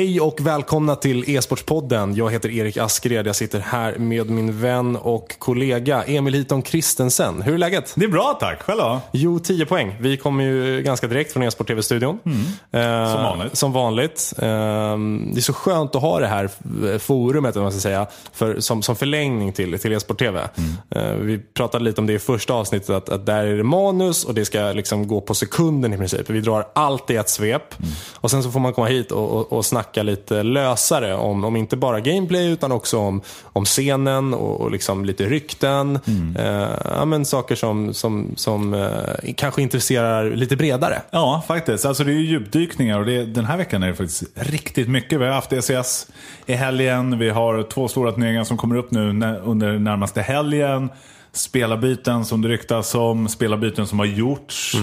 Hej och välkomna till E-sportspodden. Jag heter Erik Askred. Jag sitter här med min vän och kollega Emil Hiton Kristensen. Hur är läget? Det är bra tack, själv då? Jo, 10 poäng. Vi kommer ju ganska direkt från E-sport TV-studion. Mm. Som vanligt. Som vanligt. Eh, det är så skönt att ha det här forumet, om man ska säga, för, som, som förlängning till, till E-sport TV. Mm. Eh, vi pratade lite om det i första avsnittet, att, att där är det manus och det ska liksom gå på sekunden i princip. Vi drar allt i ett svep. Mm. Och sen så får man komma hit och, och, och snacka lite lösare om, om inte bara gameplay utan också om, om scenen och, och liksom lite rykten. Mm. Eh, ja, men saker som, som, som eh, kanske intresserar lite bredare. Ja, faktiskt. Alltså det är ju djupdykningar och det, den här veckan är det faktiskt riktigt mycket. Vi har haft ECS i helgen. Vi har två stora turneringar som kommer upp nu när, under närmaste helgen. Spelarbyten som det ryktas om, spelarbyten som har gjorts.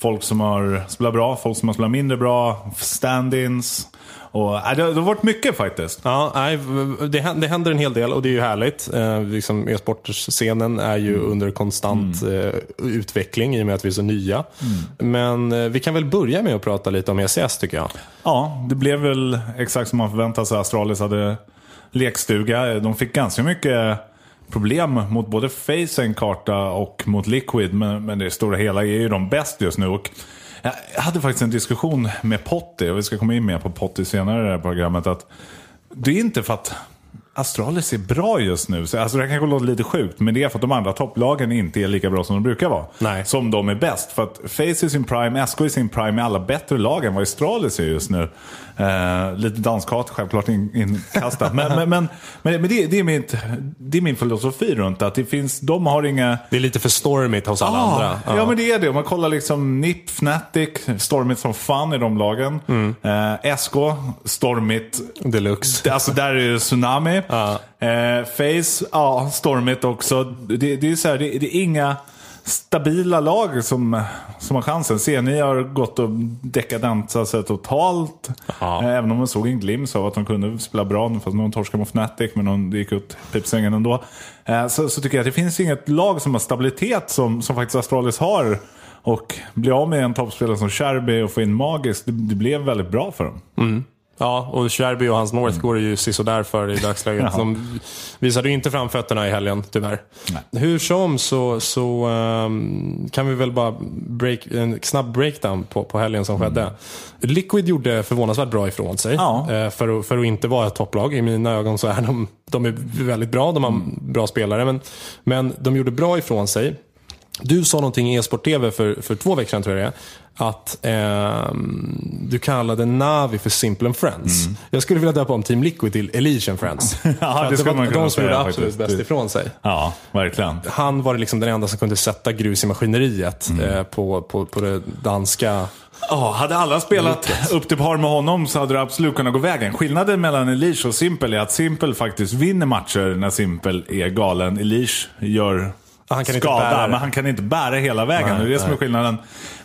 Folk som har spelat bra, folk som har spelat mindre bra, stand-ins. Och, äh, det, det har varit mycket faktiskt. Ja, nej, det, det händer en hel del och det är ju härligt. Eh, liksom E-sportscenen är ju under konstant eh, utveckling i och med att vi är så nya. Men eh, vi kan väl börja med att prata lite om ECS tycker jag. Ja, det blev väl exakt som man förväntade sig. Astralis hade lekstuga. De fick ganska mycket problem mot både Face en karta och mot Liquid. Men, men det stora hela är ju de bäst just nu. Och jag hade faktiskt en diskussion med Potti, och vi ska komma in mer på Potti senare i det här programmet. Att det är inte för att Astralis är bra just nu. Så, alltså det kanske låter lite sjukt, men det är för att de andra topplagen inte är lika bra som de brukar vara. Nej. Som de är bäst. För att Face är sin prime, SK är sin prime är alla bättre lag än vad Astralis är just nu. Eh, lite danskat självklart in, inkastat. men men, men, men, men det, det, är mitt, det är min filosofi runt. Att det finns, de har inga... Det är lite för stormigt hos alla Ah, andra. Ja. men det är det. Om man kollar liksom NIP, Fnatic, Stormit som fan i de lagen. Mm. Eh, SK, Stormit. Deluxe. Alltså där är det Tsunami. Ja. Eh, Face, ja, Stormit också. Det, det är så här, det, det är inga stabila lag som, som har chansen. CNI har gått och dekadent alltså, totalt. Ja. Eh, Även om man såg en glimt av att de kunde spela bra, fast någon torskade mot Fnatic, men de det gick ut pipsängen ändå. Eh, Så, så tycker jag att det finns inget lag som har stabilitet som, som faktiskt Astralis har. Och bli av med en toppspelare som Sherby och få in Magis, det, det blev väldigt bra för dem. Ja, och Sherby och hans North går det ju sisådär för i dagsläget. De visade ju inte framfötterna i helgen, tyvärr. Nej. Hur som så, så ehm, kan vi väl bara break, en snabb breakdown på, på helgen som skedde. Liquid gjorde förvånansvärt bra ifrån sig. Ja. Eh, för, att, för att inte vara ett topplag. I mina ögon så är de, de är väldigt bra. De har bra spelare. Men, men de gjorde bra ifrån sig. Du sa någonting i e-sport TV för, för två veckor sedan tror jag det att ehm, du kallade Navi för Simple and Friends. Jag skulle vilja döpa om Team Liquid till Elite and Friends. Att det var man kunna de som gjorde absolut faktiskt. bäst ifrån sig. Ja, verkligen. Han var liksom den enda som kunde sätta grus i maskineriet Mm. eh, på, på, på det danska Ja, hade alla spelat upp till par med honom så hade det absolut kunnat gå vägen. Skillnaden mellan Elish och Simple är att Simple faktiskt vinner matcher när Simple är galen. Elish gör Han kan inte skada, bära det. men han kan inte bära hela vägen. Nej, det är det som är skillnaden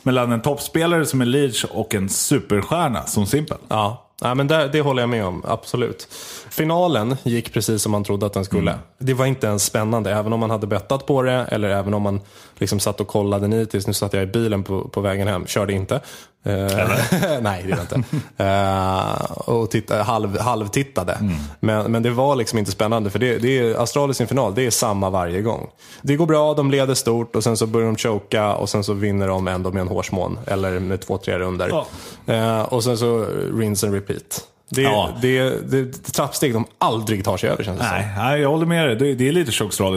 mellan en toppspelare som Elish och en superstjärna som Simple. Ja, ja men där, det håller jag med om. Absolut. Finalen gick precis som man trodde att den skulle. Mm. Det var inte ens spännande, även om man hade bettat på det eller även om man liksom satt och kollade nitiskt. Nu satt jag i bilen på, på vägen hem, körde inte. Eh, nej, det gjorde jag inte. Eh, och titta, halv, halvtittade. Mm. Men, men det var liksom inte spännande för det, det är Astralis i en final, det är samma varje gång. Det går bra, de leder stort och sen så börjar de choka och sen så vinner de ändå med en hårsmån. Eller med två, tre runder. Ja. Eh, och sen så rinse and repeat. Det är, Ja. det, är, det är ett trappsteg de aldrig tar sig över känns det som. Nej, nej, jag håller med dig. Det, det är lite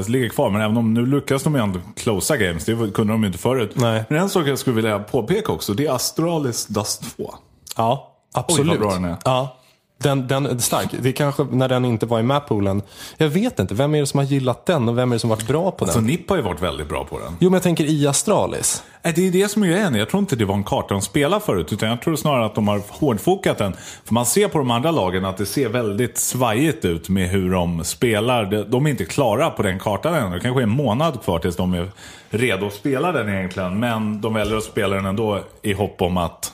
det ligger kvar. Men även om nu lyckas de ju ändå closa games. Det kunde de ju inte förut. Nej. Men en sak jag skulle vilja påpeka också, det är Astralis Dust 2. Ja, absolut. Oj, vad bra den är. Ja. Den, den är stark. Det är kanske när den inte var i mappoolen. Jag vet inte, vem är det som har gillat den och vem är det som varit bra på Så den? NIP har ju varit väldigt bra på den. Jo, men jag tänker i Astralis. Nej, Det är det som är grejen. Jag tror inte det var en karta de spelade förut. Utan jag tror snarare att de har hårdfokat den. För man ser på de andra lagen att det ser väldigt svajigt ut med hur de spelar. De- De är inte klara på den kartan än. Det kanske är en månad kvar tills de är redo att spela den egentligen. Men de väljer att spela den ändå i hopp om att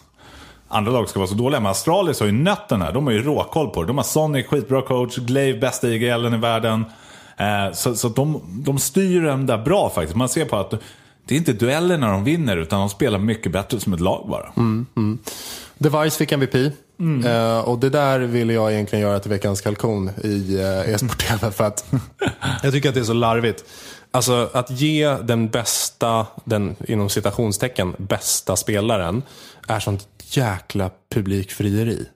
andra lag ska vara så dåliga. Men Astralis har ju nött den här. De har ju råkoll på det. De har Sonic, skitbra coach. Glaive, bästa IGLen i världen. Eh, så så de, de styr den där bra faktiskt. Man ser på att det är inte dueller när de vinner utan de spelar mycket bättre som ett lag bara. Mm, mm. Device fick MVP. Eh, och det där vill jag egentligen göra till veckans kalkon i uh, e-sport-tv. För att jag tycker att det är så larvigt. Alltså att ge den bästa, den inom citationstecken, bästa spelaren är sånt jäkla publikfrieri.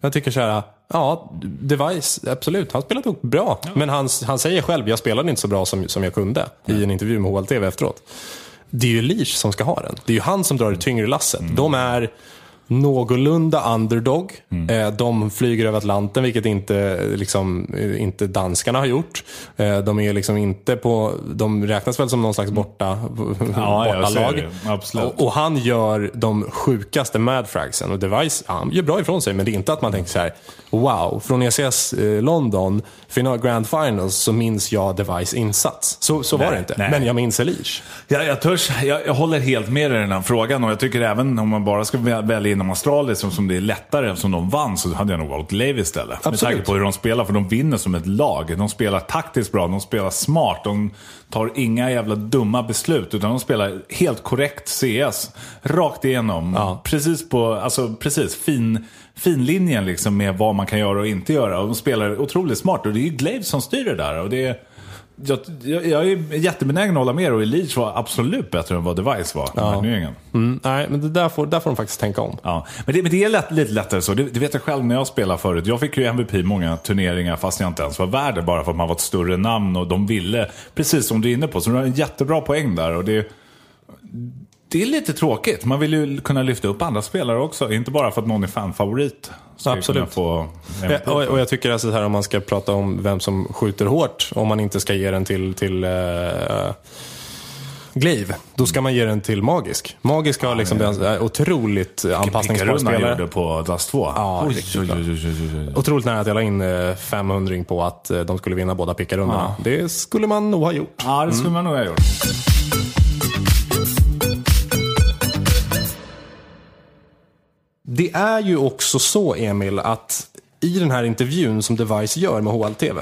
Jag tycker så här, ja, Device, absolut, han spelade bra. Men han, han säger själv, jag spelade inte så bra som, som jag kunde i en intervju med HLTV efteråt. Det är ju Leach som ska ha den. Det är ju han som drar det tyngre lasset. De är någorlunda underdog. Eh, De flyger över Atlanten, vilket inte, liksom, eh, inte danskarna har gjort. Eh, De är liksom inte på, de räknas väl som någon slags borta, Ja, bortalag. Absolut. Och, och han gör de sjukaste madfragsen. Och Device, ja, han gör bra ifrån sig, men det är inte att man tänker så här: wow, från ECS eh, London, final, Grand Finals, så minns jag Device insats. Så, så var Nej, det inte. nej. Men jag minns Elish. Jag, jag, törs, jag, jag håller helt med i den här frågan och jag tycker även om man bara ska vä- välja inom Australien som, som det är lättare eftersom de vann så hade jag nog valt Levi istället. Med Absolut. tanke på hur de spelar, för de vinner som ett lag. De spelar taktiskt bra, de spelar smart, de tar inga jävla dumma beslut utan de spelar helt korrekt CS. Rakt igenom. Ja. Precis på, alltså precis, fin, finlinjen liksom med vad man kan göra och inte göra. Och de spelar otroligt smart och det är ju Glaive som styr det där. Och det är, jag, jag, är jättebenägen att hålla med och Elite var absolut bättre än vad Device var. Ja. Mm, nej, men det där får, där får de faktiskt tänka om. Ja. Men, det, men det är lätt, lite lättare så. Det, det vet jag själv när jag spelade förut. Jag fick ju MVP många turneringar fast jag inte ens var värd det. Bara för att man var ett större namn och de ville, precis som du är inne på. Så du har en jättebra poäng där. Och det, det är lite tråkigt. Man vill ju kunna lyfta upp andra spelare också. Inte bara för att någon är fanfavorit. Absolut. Få. Ja, och, och jag tycker alltså här om man ska prata om vem som skjuter hårt, om man inte ska ge den till, till uh, Glaive, då ska man ge den till Magisk. Magisk har liksom den, är otroligt anpassningsbar spelare. gjorde på Dust 2. Ja, Oj, oj, oj. Otroligt nära att jag la in eh, 500 på att eh, de skulle vinna båda pickarundorna. Det skulle man nog ha gjort. Ja, det skulle man nog ha gjort. Det är ju också så, Emil, att i den här intervjun som Device gör med HLTV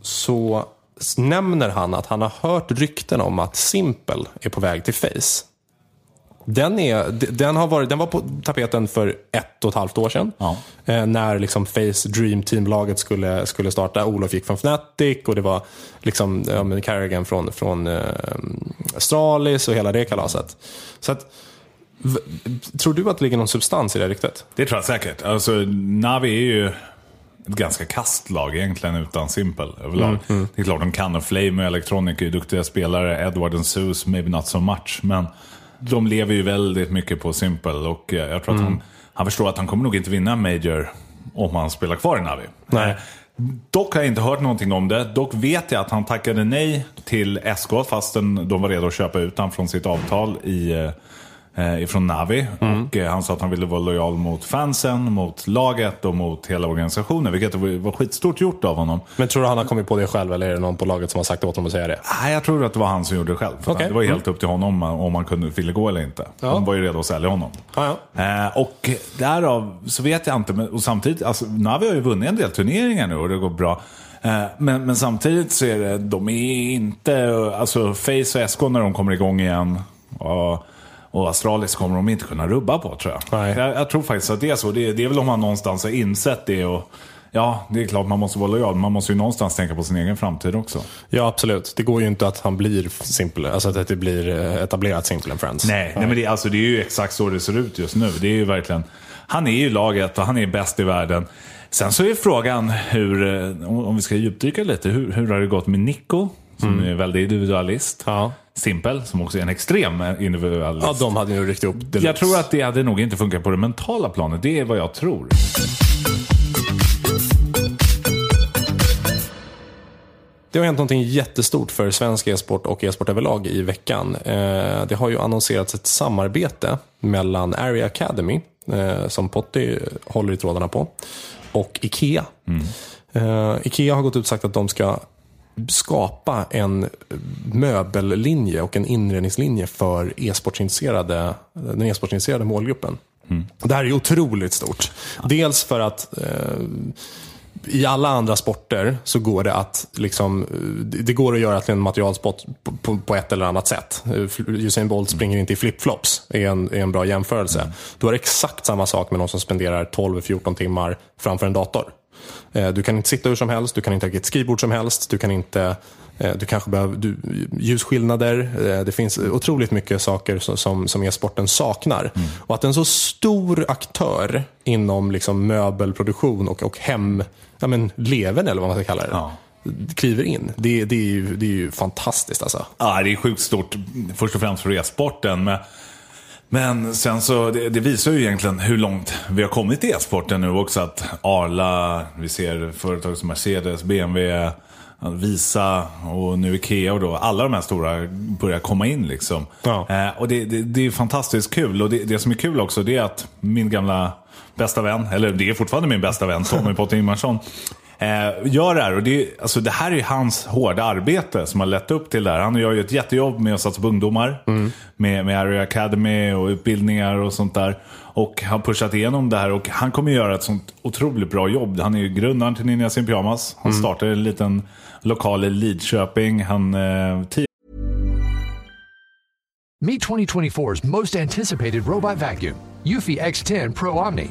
så nämner han att han har hört rykten om att Simple är på väg till Face. Den, är, den, har varit, den var på tapeten för ett och ett halvt år sedan. Ja. Eh, när liksom Face Dream Team-laget skulle, skulle starta. Olof gick från Fnatic och det var liksom, ja, Carrigan från, från eh, Astralis och hela det kalaset. Så att, tror du att det ligger någon substans i det ryktet? Det tror jag säkert. Alltså, Navi är ju ett ganska kastlag egentligen utan Simple överlag. Det är klart de kan och Flame och Electronic är ju duktiga spelare. Edward och Zeus, maybe not so much. Men de lever ju väldigt mycket på Simple och eh, jag tror att han, han förstår att han kommer nog inte vinna Major om han spelar kvar i Navi. Nej. Eh, Dock har jag inte hört någonting om det. Dock vet jag att han tackade nej till SK fastän de var redo att köpa ut honom från sitt avtal i, eh, ifrån Navi. Och eh, han sa att han ville vara lojal mot fansen, mot laget och mot hela organisationen. Vilket var var skitstort gjort av honom. Men tror du han har kommit på det själv eller är det någon på laget som har sagt åt honom att säga det? Nej, jag tror att det var han som gjorde det själv. Okej. Det var helt upp till honom om han kunde, ville gå eller inte. Ja. De var ju redo att sälja honom. Ja, ja. Eh, och därav så vet jag inte, men, och samtidigt, alltså, Navi har ju vunnit en del turneringar nu och det går bra. Eh, men, men samtidigt så är det, de är inte, alltså Face och SK när de kommer igång igen. Och, och Astralis kommer de inte kunna rubba på tror jag. Nej. Jag, jag tror faktiskt att det är så. Det, det är väl om man någonstans har insett det. Och, ja, det är klart man måste vara lojal. Man måste ju någonstans tänka på sin egen framtid också. ja, absolut. Det går ju inte att han blir simple, alltså att det blir eh, etablerat Simple and Friends. Nej, nej men det, alltså, det är ju exakt så det ser ut just nu. Det är ju verkligen, han är ju laget och han är bäst i världen. Sen så är frågan hur, eh, om om vi ska djupdyka lite, hur, hur har det gått med Nico? Som är väldigt individualist. Ja. Simpel, som också är en extrem individualist. ja, de hade ju ryckt upp deluxe. Jag tror att det hade nog inte funkat på det mentala planet. Det är vad jag tror. Det har hänt någonting jättestort för svensk e-sport och e-sport överlag i veckan. Eh, Det har ju annonserats ett samarbete mellan Area Academy, eh, som Potty håller i trådarna på, och Ikea. Eh, Ikea har gått ut och sagt att de ska skapa en möbellinje och en inredningslinje för e-sportintresserade, den e-sportintresserade målgruppen. Det här är otroligt stort. Dels för att eh, i alla andra sporter så går det att liksom, det det går att göra till en materialsport på, på, ett eller annat sätt. Usain Bolt springer inte i flipflops, är en, är en bra jämförelse. Mm. Du har exakt samma sak med någon som spenderar 12-14 timmar framför en dator. Eh, Du kan inte sitta hur som helst, du kan inte ha ett skrivbord som helst, du kan inte eh, du kanske behöver du, ljusskillnader. eh, Det finns otroligt mycket saker som, som, e-sporten saknar. Och att en så stor aktör inom liksom möbelproduktion och, och hem, ja men leven eller vad man ska kalla det, Ja. kliver in. Det, det, är ju, det är ju fantastiskt alltså. Ja, det är sjukt stort. Först och främst för e-sporten. Men, men sen så, det, det visar ju egentligen hur långt vi har kommit i e-sporten nu också. Att Arla, vi ser företag som Mercedes, BMW, Visa och nu Ikea och då. Alla de här stora börjar komma in liksom. Ja. Eh, och det, det, det är fantastiskt kul. Och det, det som är kul också det är att min gamla bästa vän, eller det är fortfarande min bästa vän, Tommy Potter Ingmarsson. Eh, gör det här. Och det, är- alltså, det här är ju hans hårda arbete som har lett upp till det här. Han gör ju ett jättejobb med att satsa på ungdomar. Med, med Area Academy och utbildningar och sånt där. Och har pushat igenom det här och han kommer göra ett sånt otroligt bra jobb. Han är ju grundaren till Ninjas in Pyjamas. Han startade en liten lokal i Lidköping. Han, eh, Meet 2024's most anticipated robot vacuum, Eufy X10 Pro Omni.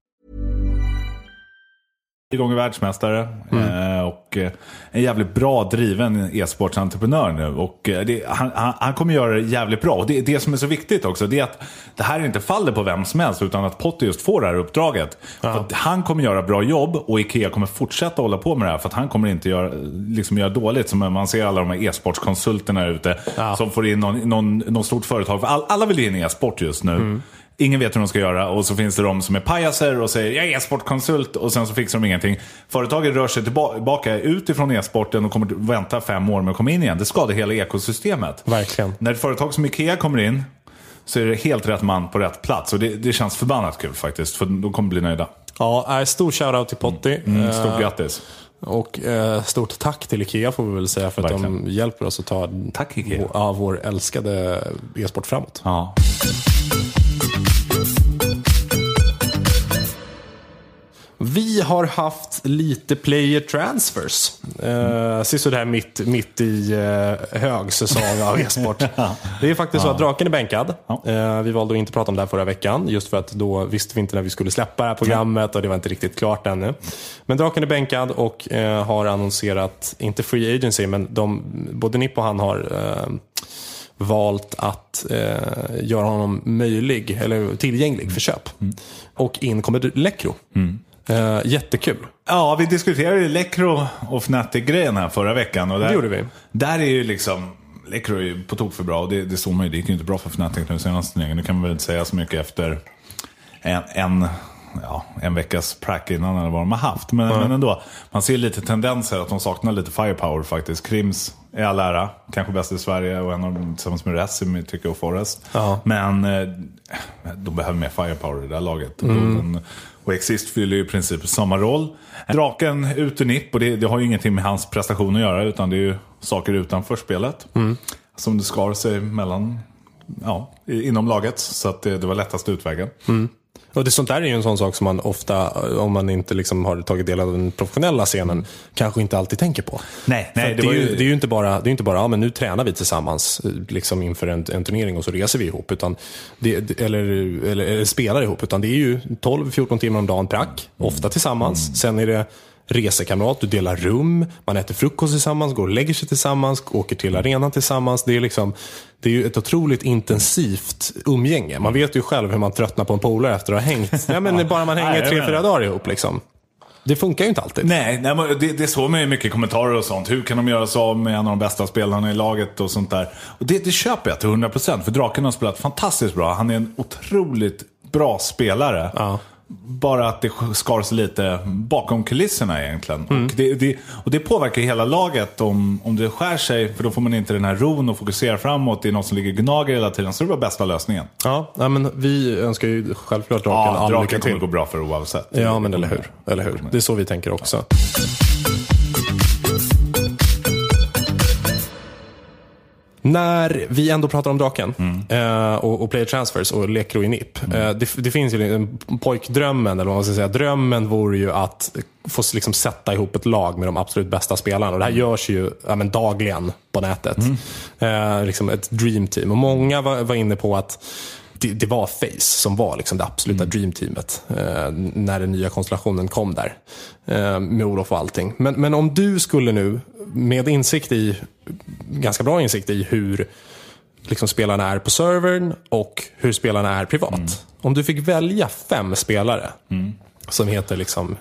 Gånger världsmästare eh, och eh, en jävligt bra driven e-sportsentreprenör nu. Och eh, det, han, han, han kommer göra det jävligt bra. Och det, det som är så viktigt också, det är att det här inte faller på vem som helst, utan att Potter just får det här uppdraget. Att han kommer göra bra jobb och Ikea kommer fortsätta hålla på med det här, för att han kommer inte göra, liksom göra dåligt. Som man ser alla de här e-sportskonsulterna ute, som får in någon, någon, någon stort företag. För all, alla vill in i e-sport just nu. Ingen vet hur de ska göra och så finns det de som är pajaser och säger jag är e-sportkonsult och sen så fixar de ingenting. Företaget rör sig tillbaka utifrån e-sporten och kommer att vänta fem år med att komma in igen. Det skadar hela ekosystemet. Verkligen. När ett företag som Ikea kommer in så är det helt rätt man på rätt plats. Och det, det känns förbannat kul faktiskt, för de kommer bli nöjda. Ja, stor shoutout till Potti. Mm, stort Eh, grattis. Och eh, stort tack till Ikea får vi väl säga för att Verkligen. de hjälper oss att ta Tack, Ikea. Vår, ja, vår älskade e-sport framåt. Ja. Vi har haft lite player transfers. Eh, Sisådär mitt, mitt i eh, högsäsong av e-sport. Det är faktiskt så att Draken är bänkad. Eh, vi valde att inte prata om det här förra veckan. Just för att då visste vi inte när vi skulle släppa det här programmet och det var inte riktigt klart ännu. Men Draken är bänkad och eh, har annonserat, inte free agency, men de, både Nipp och han har eh, valt att eh, göra honom möjlig, eller tillgänglig för köp. Och in kommer Läckro. Eh, jättekul. Ja, vi diskuterade ju Lecro och Fnatic-grejen här förra veckan. Och där, Det gjorde vi. Där är ju liksom, Lecro är ju på tok för bra. Och det, det såg man ju, det gick ju inte bra för Fnatic nu senaste turneringen. Nu kan man väl inte säga så mycket efter en, en, ja, en veckas prack innan eller vad de har haft. Men, men ändå, man ser lite tendenser att de saknar lite firepower faktiskt. Krims är all ära, kanske bäst i Sverige och en av dem tillsammans med Resim tycker jag och Forrest. Ja. Men eh, de behöver mer firepower i det här laget. Och Mm. den- Och Exist fyller ju i princip samma roll. Draken ut ur nipp och det, det har ju ingenting med hans prestation att göra utan det är ju saker utanför spelet. Mm. Som det skar sig mellan, ja, inom laget. Så att det, det var lättast utvägen. Och det, sånt där är ju en sån sak som man ofta, om man inte liksom har tagit del av den professionella scenen, kanske inte alltid tänker på. Nej, nej, det är ju, ju- det är ju inte bara, det är inte bara ja, men nu tränar vi tillsammans eh, liksom inför en, en turnering och så reser vi ihop. Utan det, eller, eller, eller spelar ihop. Utan det är ju 12-14 timmar om dagen prack, ofta tillsammans. Sen är det resekamrat, du delar rum, man äter frukost tillsammans, går och lägger sig tillsammans, åker till arenan tillsammans. Det är, liksom, det är ju ett otroligt intensivt umgänge. Man vet ju själv hur man tröttnar på en polare efter att ha hängt. Ja, men bara man hänger Nej, tre, fyra dagar ihop. Liksom. Det funkar ju inte alltid. Nej, nej det, det såg man ju mycket kommentarer och sånt. Hur kan de göra sig av med en av de bästa spelarna i laget och sånt där. Och det, det köper jag till 100% för Draken har spelat fantastiskt bra. Han är en otroligt bra spelare. Ja. Bara att det skars lite bakom kulisserna egentligen. Mm. Och, det, det, och det påverkar hela laget om, om det skär sig, för då får man inte den här ron och fokusera framåt. Det är något som ligger gnager hela tiden, så det var bästa lösningen. Ja, men vi önskar ju självklart Draken Ja, all lycka draken kommer till. gå bra för oavsett. Ja, men eller hur. eller hur. Det är så vi tänker också. När vi ändå pratar om draken eh, och, och player transfers och leker i NIP. Eh, det, det finns ju en pojkdrömmen, eller vad man ska säga. Drömmen vore ju att få liksom sätta ihop ett lag med de absolut bästa spelarna. Och det här görs ju ja, men dagligen på nätet. Eh, liksom ett dream team. Och många var, var inne på att det, det var Face som var liksom det absoluta dreamteamet eh, när den nya konstellationen kom där. Eh, med Olof och allting. Men, men om du skulle nu, med insikt i, ganska bra insikt i hur liksom spelarna är på servern och hur spelarna är privat. Om du fick välja fem spelare som heter liksom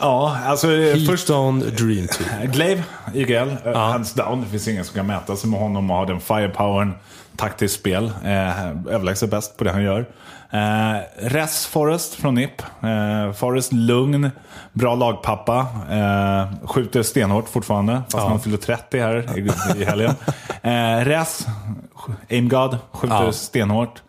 Ja, alltså eh, först... Heatstone Dream Team. Glaive, IGL, uh, hands down. Det finns ingen som kan mäta sig med honom och ha den firepowern. Taktiskt spel. Eh, överlägset bäst på det han gör. Eh, Res Forrest från NIP. Eh, Forrest lugn, bra lagpappa. Eh, skjuter stenhårt fortfarande, fast han fyller 30 här i, i helgen. Eh, Res, aim god, skjuter Ja. stenhårt.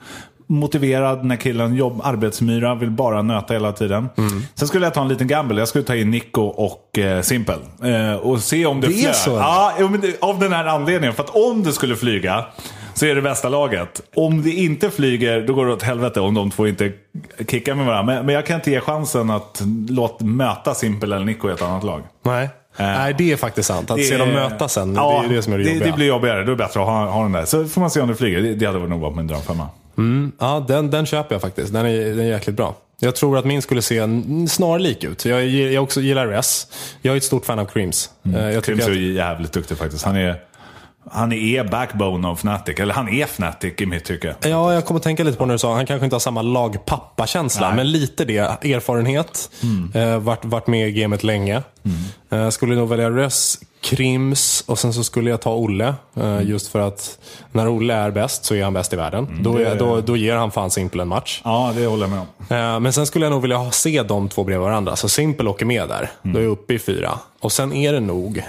Motiverad när killen jobb, arbetsmyra, vill bara nöta hela tiden. Mm. Sen skulle jag ta en liten gamble. Jag skulle ta in Nico och eh, Simpel. Eh, och se om det, Det flög. Ja, det, av den här anledningen. För att om det skulle flyga så är det bästa laget. Om det inte flyger, då går det åt helvete om de två inte kickar med varandra. Men, men jag kan inte ge chansen att låt möta Simpel eller Nico i ett annat lag. Nej. Nej, det är faktiskt sant. Att se dem mötas sen, det är det som är det, det, jobbiga. det blir jobbigare. Då är det bättre att ha, ha den där. Så får man se om det flyger. Det, det hade nog varit min drömfemma. Ja, den, den köper jag faktiskt. Den är, den är jäkligt bra. Jag tror att min skulle se snarlik ut. Jag, jag också gillar Res. Jag är ett stort fan av Creams. Eh, Jag tycker är att, jävligt duktig faktiskt. Han är, han är backbone av Fnatic. Eller han är Fnatic i mitt tycke. ja, jag kommer tänka lite på när du sa han kanske inte har samma lagpappa-känsla, men lite det. Erfarenhet. Eh, varit, varit med i gamet länge. Eh, skulle nog välja Res, Krims och sen så skulle jag ta Olle. Eh, Just för att när Olle är bäst så är han bäst i världen. Då, är, då, då ger han fan Simpel en match. Ja, det håller jag med om. Eh, Men sen skulle jag nog vilja se de två bredvid varandra. Så Simpel åker med där. Då är jag uppe i fyra. Och sen är det nog...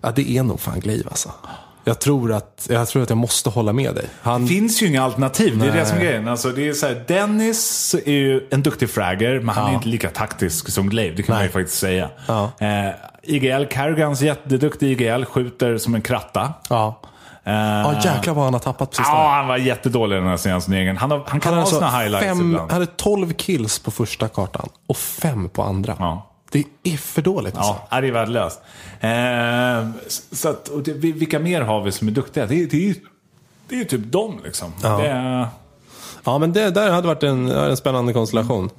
Ja, det är nog fan Glaive alltså. Jag tror, att, jag tror att jag måste hålla med dig. Han, Det finns ju inga alternativ. Det är det som är Nej. grejen. Alltså, det är så här, Dennis är ju en duktig fragger, men han är Ja. inte lika taktisk som Glaive. Det kan man Nej. ju faktiskt säga. Ja. Eh, IGL, Carragans jätteduktig IGL, skjuter som en kratta. ja. Eh, ja, jäklar vad han har tappat sistone. Ja, han var jättedålig den här senaste turneringen. Han, har, han kan Han ha hade, sina alltså highlights fem, ibland. hade 12 kills på första kartan och fem på andra. Ja. Det är för dåligt alltså. Ja, det är värdelöst. Eh, så att, och det, vilka mer har vi som är duktiga? Det, är- det, är, ju- det är typ dem liksom. Det är, Ja, men det där hade varit en, en spännande konstellation.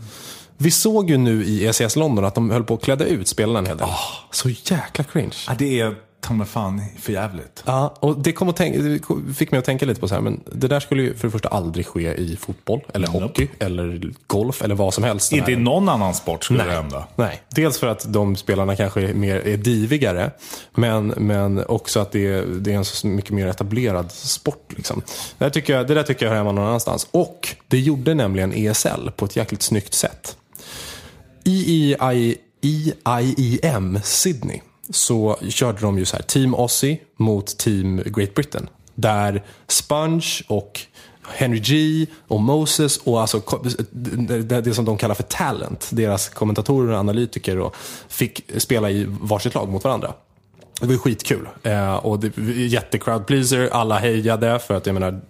Vi såg ju nu i ECS London att de höll på att klädda ut spelarna en hel del. Så jäkla cringe. ja, det är mig fan för jävligt. Ja, och det, kom att tänka, det fick mig att tänka lite på så här, men det där skulle ju för det första aldrig ske i fotboll, eller hockey, eller golf, eller vad som helst. Inte i någon annan sport skulle det Nej. hända. Nej, dels för att de spelarna kanske är mer är divigare, men, men också att det är, det är en så mycket mer etablerad sport. Liksom. Det, där tycker jag, det där tycker jag hör hemma någon annanstans. Och det gjorde nämligen ESL på ett jäkligt snyggt sätt. I, I, I, IEM Sydney så körde de ju så här Team Aussie mot Team Great Britain. Där Sponge och Henry G och Moses och alltså det, som de kallar för talent, deras kommentatorer och analytiker och fick spela i varsitt lag mot varandra. Det var ju skitkul. Eh, och det, pleaser. Alla hejade för att jag menar,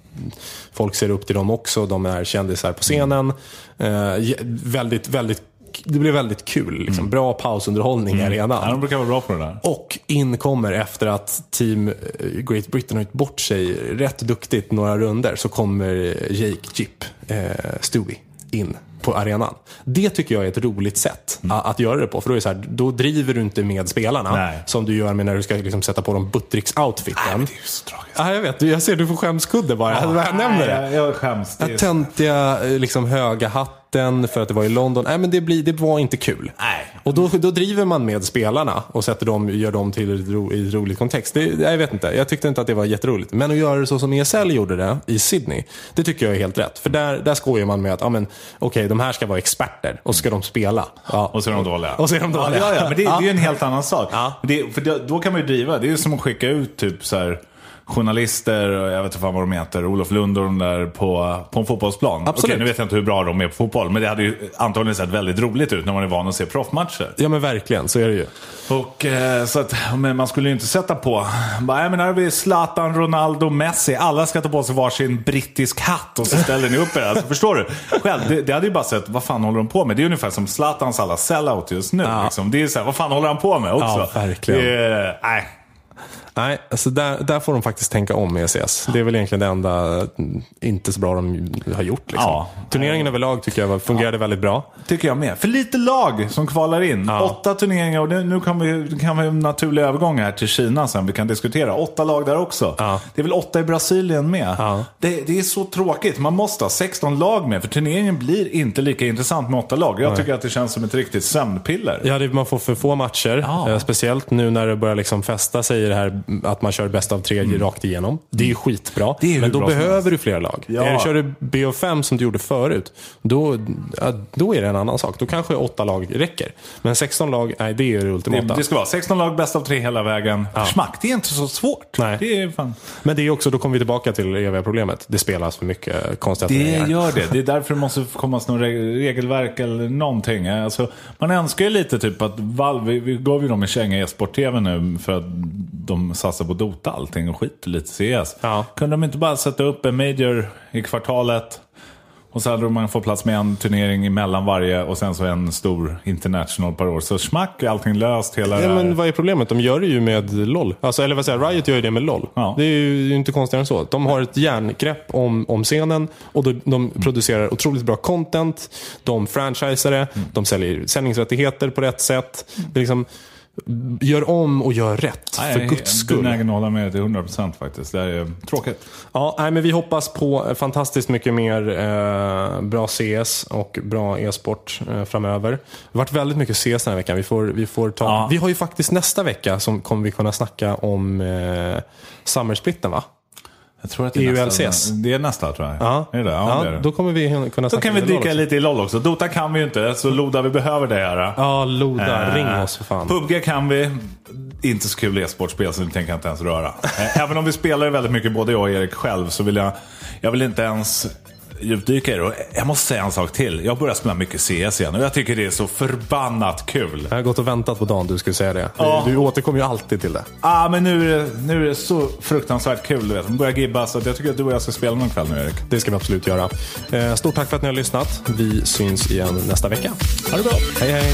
folk ser upp till dem också. De är kändisar på scenen. Eh, väldigt, väldigt, det blev väldigt kul. Liksom. Bra pausunderhållning i arenan. Ja, de brukar vara bra på det där. Och in kommer efter att Team eh, Great Britain har gjort bort sig rätt duktigt några runder så kommer Jake Jip, eh, Stewie, in på arenan. Det tycker jag är ett roligt sätt a- att göra det på. För då, är så här, då driver du inte med spelarna Nej. som du gör med när du ska liksom sätta på dem Buttricks-outfiten. Det är ju så tragiskt. Ja, jag vet. Jag ser du får skämskudde bara. jag nämner det. Jag, jag skäms. Det töntiga, eh, liksom höga hatten natten för att det var i London. Nej, men det, blir, det var inte kul. Nej. Och då, då driver man med spelarna och sätter dem, gör dem till ett ro, i rolig kontext. Det, jag vet inte, jag tyckte inte att det var jätteroligt. Men att göra det så som ESL gjorde det i Sydney, det tycker jag är helt rätt. För där, där skojar man med att, ja men okej, de här ska vara experter och ska de spela. Ja. Och så är de dåliga. Och så är de dåliga. Ja, ja, men det, det är ju en helt annan sak. Ja. Det, för det, då kan man ju driva, det är som att skicka ut typ så här journalister, jag vet inte fan vad de heter, Olof Lund och de där på, på en fotbollsplan. Absolut. Okej, nu vet jag inte hur bra de är på fotboll, men det hade ju antagligen sett väldigt roligt ut när man är van att se proffsmatcher. Ja men verkligen, så är det ju. Och eh, så att, men man skulle ju inte sätta på, bara, nej, men här har vi Zlatan, Ronaldo, Messi, alla ska ta på sig varsin brittisk hatt och så ställer ni upp er. Alltså, förstår du? Själv, det, det hade ju bara sett, vad fan håller de på med? Det är ungefär som Zlatans alla sellout just nu. Liksom. Det är så här, vad fan håller han på med också? Ja, verkligen. Det, nej. Nej, alltså där, där får de faktiskt tänka om med ECS. Det är väl egentligen det enda mm, inte så bra de har gjort. Liksom. Ja. Turneringen överlag tycker jag fungerade väldigt bra. Tycker jag med. För lite lag som kvalar in. Ja. Åtta turneringar och nu, kan vi, kan vi en naturlig övergång här till Kina sen. Vi kan diskutera. Åtta lag där också. Ja. Det är väl åtta i Brasilien med. Ja. Det, det är så tråkigt. Man måste ha 16 lag med. För turneringen blir inte lika intressant med åtta lag. Jag tycker att det känns som ett riktigt sömnpiller. Ja, det, man får för få matcher. Ja. Eh, speciellt nu när det börjar liksom fästa sig i det här att man kör bäst av tre rakt igenom. Det är ju skitbra. Mm. Det är men då behöver du fler lag. Ja. Är du, kör du BO5 som du gjorde förut, då, ja, då är det en annan sak. Då kanske åtta lag räcker. Men 16 lag, nej det är det Det, ultimata. det ska vara 16 lag, bäst av tre hela vägen. Smack, det är inte så svårt. Nej. Det är fan... Men det är också, då kommer vi tillbaka till det eviga problemet. Det spelas för mycket konstiga Det gör det. Det är därför det måste komma något re- regelverk eller någonting. Alltså, man önskar ju lite typ att Valve, vi, vi gav ju dem en känga i e-sport-tv nu för att de satsar på Dota allting och skiter lite i CS. Ja. Kunde de inte bara sätta upp en major i kvartalet och så hade man fått plats med en turnering emellan varje och sen så en stor international per år. Så smack, är allting löst. Hela Ja, det här. men vad är problemet? De gör det ju med LOL. Alltså, eller vad säger Riot gör ju det med LOL. Ja. Det är ju inte konstigare än så. De har ett järngrepp om, om scenen och de, de producerar otroligt bra content. De franchisar det, de säljer sändningsrättigheter på rätt sätt. Det är liksom, gör om och gör rätt, Nej, för jag är guds skull. benägen att hålla med till 100% faktiskt. Det är tråkigt. Ja, nej, men vi hoppas på fantastiskt mycket mer eh, bra CS och bra e-sport eh, framöver. Det har varit väldigt mycket CS den här veckan. Vi, får, vi, får ta, Ja. vi har ju faktiskt nästa vecka som kommer vi kunna snacka om eh, Summersplitten va? Jag tror att det är nästa. LCS. Det är nästa tror jag. Ja, Är det? Ja, ja, det är det. då kommer vi kunna Då kan vi dyka lite i LOL också. Dota kan vi ju inte, så Loda vi behöver det här. Ja, Loda, Eh, ring oss för fan. PubG kan vi. Inte så kul e-sportspel så det tänker jag inte ens röra. Eh, Även om vi spelar väldigt mycket, både jag och Erik själv, så vill jag, jag vill inte ens djupdyka i det. Och Jag måste säga en sak till. Jag börjar spela mycket CS igen och jag tycker det är så förbannat kul. Jag har gått och väntat på dagen du skulle säga det. Ja. Du, du återkommer ju alltid till det. Ah, men nu är, det, nu är det så fruktansvärt kul. Du vet. De börjar gibba, så jag tycker att du och jag ska spela någon kväll nu Erik. Det ska vi absolut göra. Eh, stort tack för att ni har lyssnat. Vi syns igen nästa vecka. Ha det bra! Hej hej!